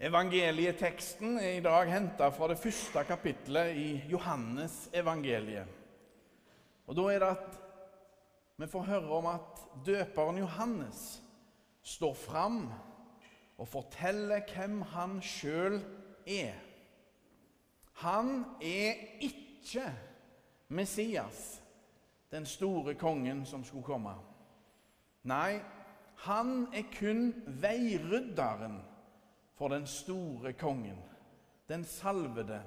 Evangelieteksten er i dag henta fra det første kapittelet i Johannes evangeliet. Og Da er det at vi får høre om at døperen Johannes står fram og forteller hvem han sjøl er. Han er ikke Messias, den store kongen som skulle komme. Nei, han er kun veirydderen for den store kongen, den salvede,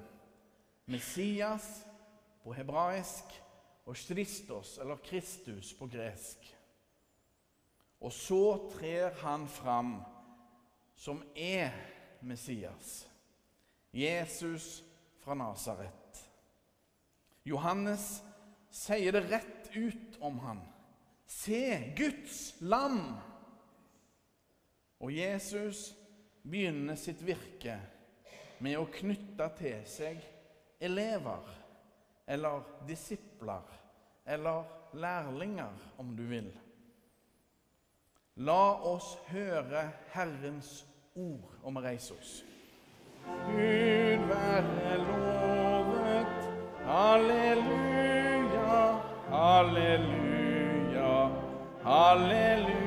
Messias på hebraisk og Kristos, eller Kristus på gresk. Og så trer han fram som er Messias, Jesus fra Nasaret. Johannes sier det rett ut om han. Se, Guds lam! Og Jesus begynner sitt virke med å knytte til seg elever, eller disipler, eller lærlinger, om du vil. La oss høre Herrens ord, om å reise oss. Gud være lovet. Halleluja, halleluja, halleluja.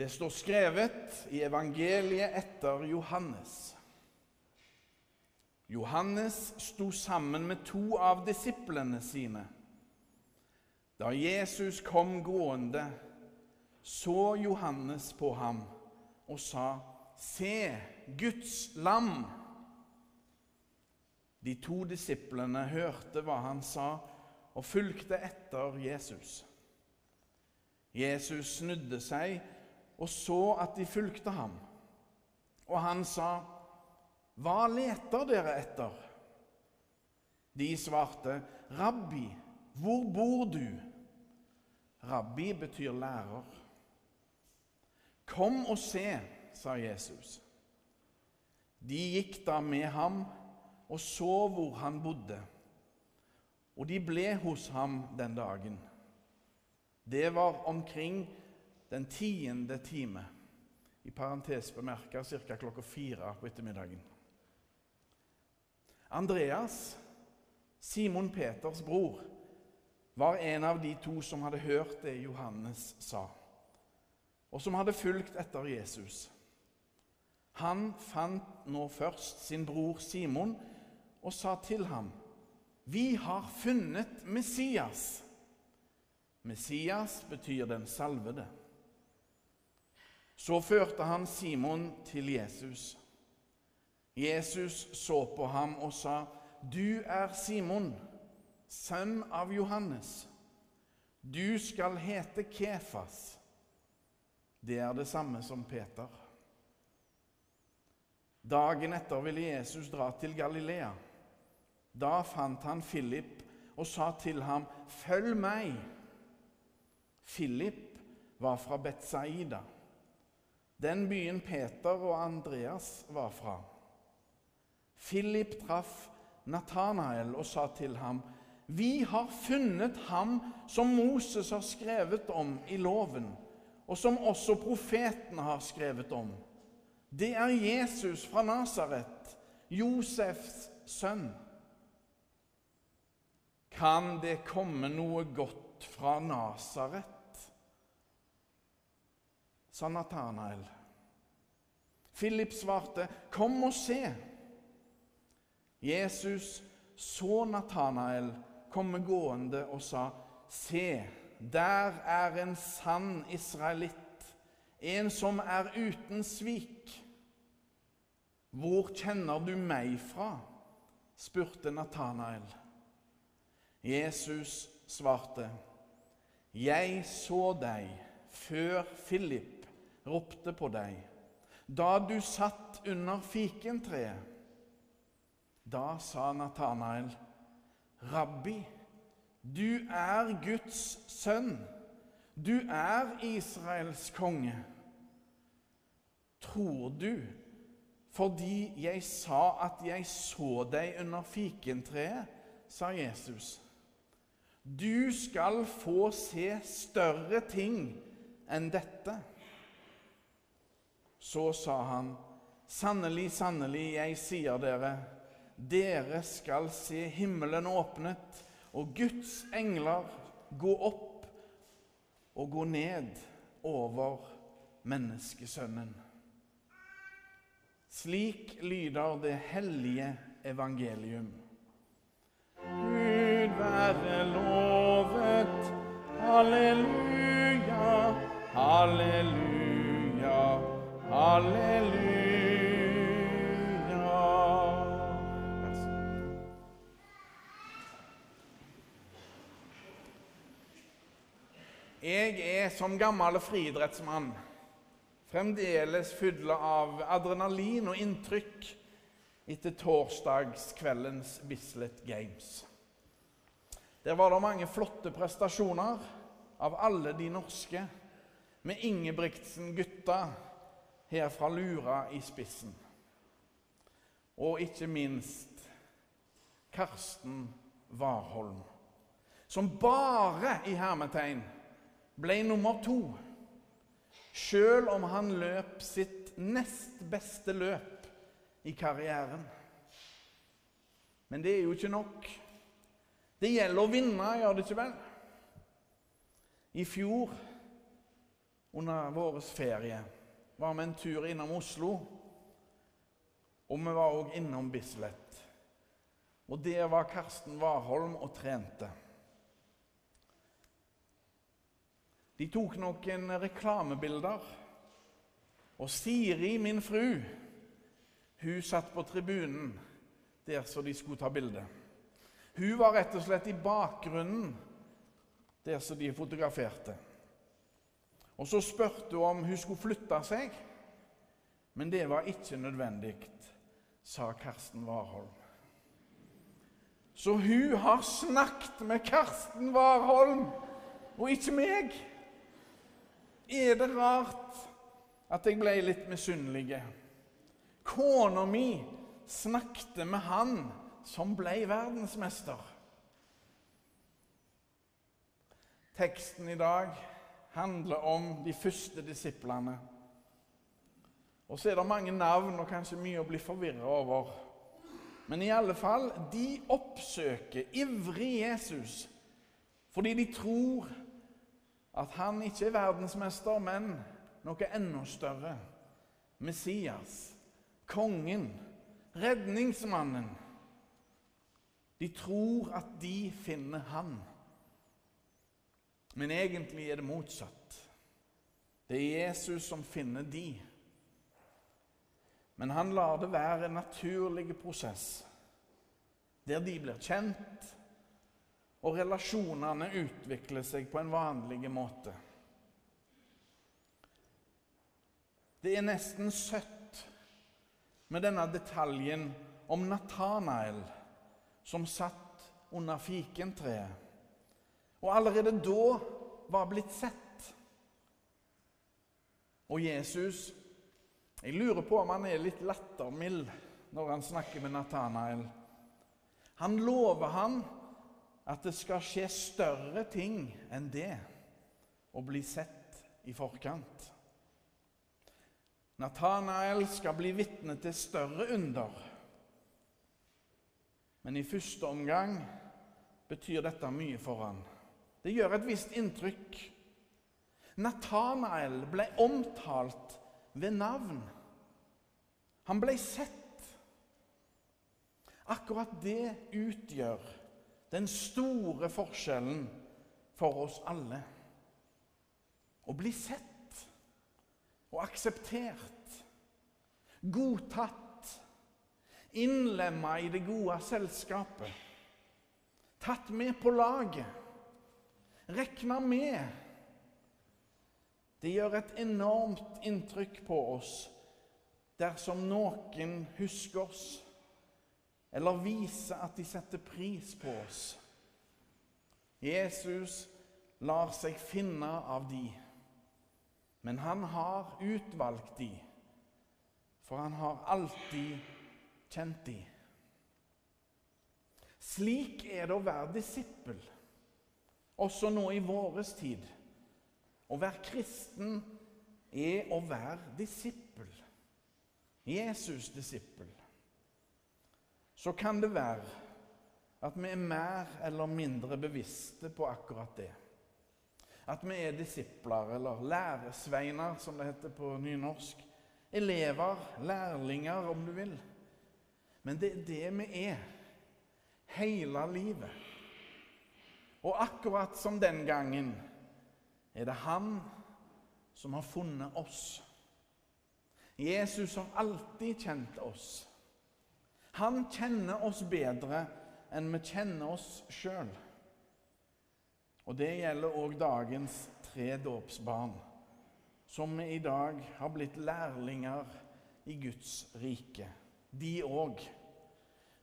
Det står skrevet i evangeliet etter Johannes. Johannes sto sammen med to av disiplene sine. Da Jesus kom gående, så Johannes på ham og sa, 'Se, Guds lam.' De to disiplene hørte hva han sa, og fulgte etter Jesus. Jesus snudde seg og så at de fulgte ham. Og han sa, 'Hva leter dere etter?' De svarte, 'Rabbi, hvor bor du?' Rabbi betyr lærer. 'Kom og se', sa Jesus. De gikk da med ham og så hvor han bodde, og de ble hos ham den dagen. Det var omkring den tiende time, i parentes bemerka ca. klokka fire på ettermiddagen. Andreas, Simon Peters bror, var en av de to som hadde hørt det Johannes sa, og som hadde fulgt etter Jesus. Han fant nå først sin bror Simon og sa til ham, 'Vi har funnet Messias.' Messias betyr den salvede. Så førte han Simon til Jesus. Jesus så på ham og sa, 'Du er Simon, sønn av Johannes. Du skal hete Kefas.' Det er det samme som Peter. Dagen etter ville Jesus dra til Galilea. Da fant han Philip og sa til ham, 'Følg meg.' Philip var fra Betsaida den byen Peter og Andreas var fra. Philip traff Natanael og sa til ham, 'Vi har funnet ham som Moses har skrevet om i loven,' 'og som også profetene har skrevet om.' 'Det er Jesus fra Nasaret, Josefs sønn.' Kan det komme noe godt fra Nasaret? Sa Natanael. Philip svarte, 'Kom og se.' Jesus så Natanael komme gående og sa, 'Se, der er en sann israelitt, en som er uten svik.' 'Hvor kjenner du meg fra?' spurte Natanael. Jesus svarte, 'Jeg så deg før Philip ropte på deg da du satt under fikentreet. Da sa Natanael, 'Rabbi, du er Guds sønn. Du er Israels konge.' Tror du fordi jeg sa at jeg så deg under fikentreet, sa Jesus. Du skal få se større ting enn dette? Så sa han, sannelig, sannelig, jeg sier dere, dere skal se himmelen åpnet og Guds engler gå opp og gå ned over menneskesønnen. Slik lyder det hellige evangelium. Gud være lovet. Halleluja, halleluja, halleluja. Jeg er som gammel friidrettsmann fremdeles fulle av adrenalin og inntrykk etter torsdagskveldens Bislett Games. Der var det mange flotte prestasjoner av alle de norske, med Ingebrigtsen-gutta her fra Lura i spissen. Og ikke minst Karsten Warholm, som bare i hermetegn ble nummer to Sjøl om han løp sitt nest beste løp i karrieren. Men det er jo ikke nok. Det gjelder å vinne, gjør det ikke vel? I fjor, under vår ferie, var vi en tur innom Oslo. Og vi var òg innom Bislett. Og der var Karsten Warholm og trente. De tok noen reklamebilder. Og Siri, min fru, hun satt på tribunen der så de skulle ta bilde. Hun var rett og slett i bakgrunnen der så de fotograferte. Og Så spurte hun om hun skulle flytte seg, men det var ikke nødvendig, sa Karsten Warholm. Så hun har snakket med Karsten Warholm, og ikke meg. Er det rart at jeg ble litt misunnelig? Kona mi snakket med han som ble verdensmester. Teksten i dag handler om de første disiplene. Og så er det mange navn og kanskje mye å bli forvirra over. Men i alle fall, de oppsøker ivrig Jesus fordi de tror at han ikke er verdensmester, men noe enda større. Messias, kongen, redningsmannen. De tror at de finner han. Men egentlig er det motsatt. Det er Jesus som finner de. Men han lar det være en naturlig prosess, der de blir kjent, og relasjonene utvikler seg på en vanlig måte. Det er nesten søtt med denne detaljen om Natanael som satt under fikentreet, og allerede da var blitt sett. Og Jesus Jeg lurer på om han er litt lattermild når han snakker med Natanael. Han lover han at det skal skje større ting enn det å bli sett i forkant. Nathanael skal bli vitne til større under. Men i første omgang betyr dette mye for han. Det gjør et visst inntrykk. Nathanael ble omtalt ved navn. Han ble sett. Akkurat det utgjør den store forskjellen for oss alle. Å bli sett og akseptert, godtatt, innlemma i det gode selskapet, tatt med på laget, rekna med. Det gjør et enormt inntrykk på oss dersom noen husker oss eller viser at de setter pris på oss. Jesus lar seg finne av de, men han har utvalgt de, for han har alltid kjent de. Slik er det å være disippel, også nå i våres tid. Å være kristen er å være disippel. Jesus' disippel. Så kan det være at vi er mer eller mindre bevisste på akkurat det. At vi er disipler, eller læresveiner, som det heter på nynorsk. Elever, lærlinger, om du vil. Men det er det vi er hele livet. Og akkurat som den gangen er det han som har funnet oss. Jesus har alltid kjent oss. Han kjenner oss bedre enn vi kjenner oss sjøl. Og det gjelder òg dagens tre dåpsbarn, som vi i dag har blitt lærlinger i Guds rike. De òg.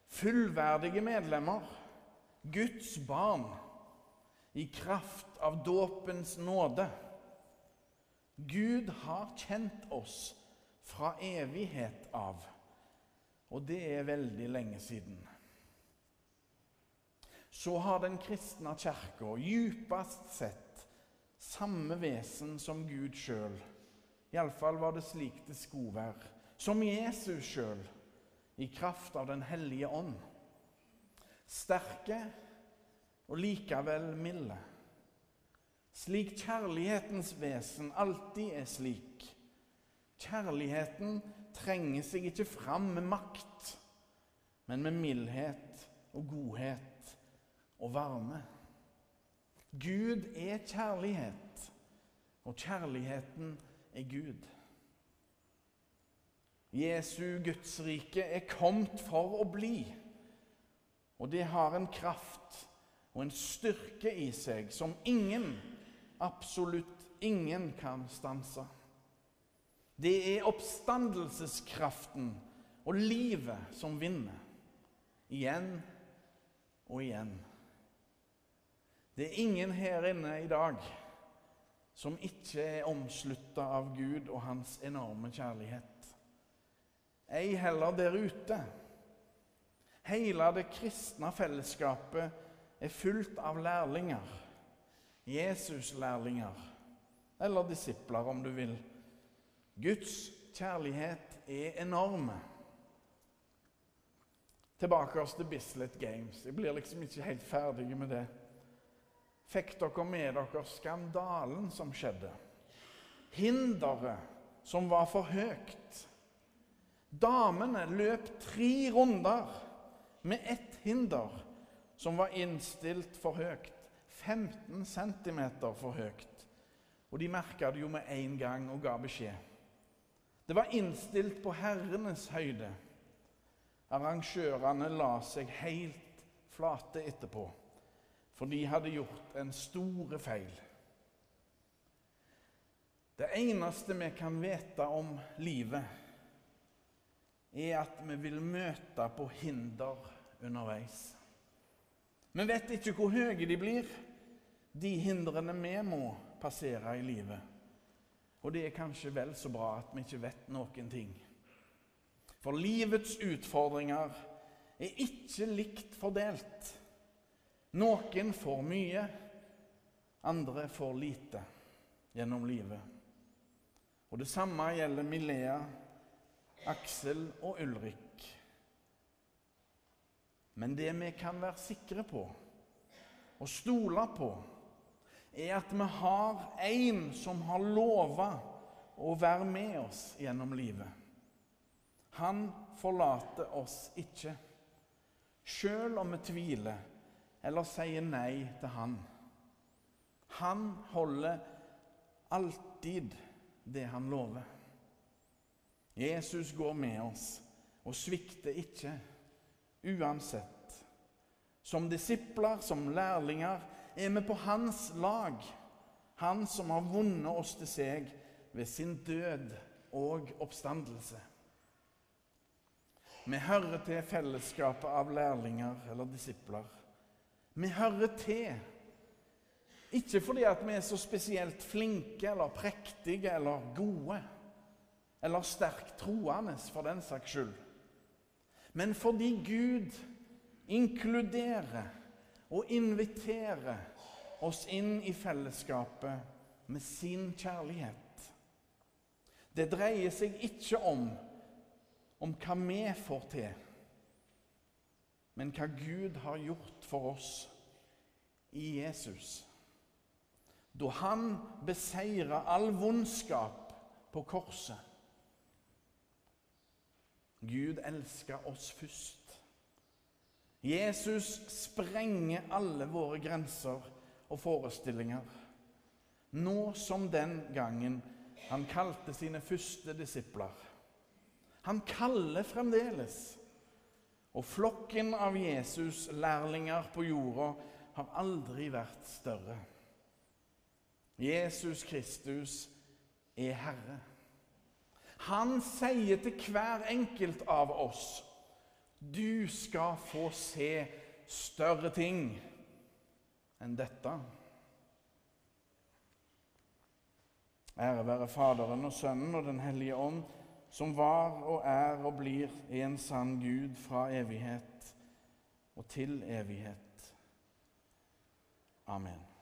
Fullverdige medlemmer, Guds barn, i kraft av dåpens nåde. Gud har kjent oss fra evighet av, og det er veldig lenge siden. Så har den kristne kirka djupest sett samme vesen som Gud sjøl. Iallfall var det slik det skulle være. Som Jesus sjøl, i kraft av Den hellige ånd. Sterke og likevel milde. Slik kjærlighetens vesen alltid er slik. Kjærligheten trenger seg ikke fram med makt, men med mildhet og godhet og varme. Gud er kjærlighet, og kjærligheten er Gud. Jesu Guds rike er kommet for å bli, og det har en kraft og en styrke i seg som ingen, absolutt ingen, kan stanse. Det er oppstandelseskraften og livet som vinner. Igjen og igjen. Det er ingen her inne i dag som ikke er omslutta av Gud og hans enorme kjærlighet. Ei heller der ute. Hele det kristne fellesskapet er fullt av lærlinger. Jesus-lærlinger. Eller disipler, om du vil. Guds kjærlighet er enorme. Tilbake oss til Bislett Games. Jeg blir liksom ikke helt ferdig med det. Fikk dere med dere skandalen som skjedde? Hinderet som var for høyt. Damene løp tre runder med ett hinder som var innstilt for høyt. 15 cm for høyt. Og de merka det jo med en gang og ga beskjed. Det var innstilt på herrenes høyde. Arrangørene la seg helt flate etterpå, for de hadde gjort en store feil. Det eneste vi kan vite om livet, er at vi vil møte på hinder underveis. Vi vet ikke hvor høye de blir, de hindrene vi må passere i livet. Og det er kanskje vel så bra at vi ikke vet noen ting. For livets utfordringer er ikke likt fordelt. Noen får mye, andre får lite gjennom livet. Og det samme gjelder Milea, Aksel og Ulrik. Men det vi kan være sikre på og stole på, er at vi har en som har lova å være med oss gjennom livet. Han forlater oss ikke, sjøl om vi tviler eller sier nei til han. Han holder alltid det han lover. Jesus går med oss og svikter ikke, uansett. Som disipler, som lærlinger, er vi på hans lag. Han som har vunnet oss til seg ved sin død og oppstandelse. Vi hører til fellesskapet av lærlinger eller disipler. Vi hører til. Ikke fordi at vi er så spesielt flinke eller prektige eller gode, eller sterkt troende for den saks skyld, men fordi Gud inkluderer og inviterer oss inn i fellesskapet med sin kjærlighet. Det dreier seg ikke om, om hva vi får til, men hva Gud har gjort for oss i Jesus. Da han beseira all vondskap på korset. Gud elska oss først. Jesus sprenger alle våre grenser og forestillinger. Nå som den gangen han kalte sine første disipler. Han kaller fremdeles. Og flokken av Jesus' lærlinger på jorda har aldri vært større. Jesus Kristus er Herre. Han sier til hver enkelt av oss du skal få se større ting enn dette. Ære være Faderen og Sønnen og Den hellige ånd, som var og er og blir en sann Gud fra evighet og til evighet. Amen.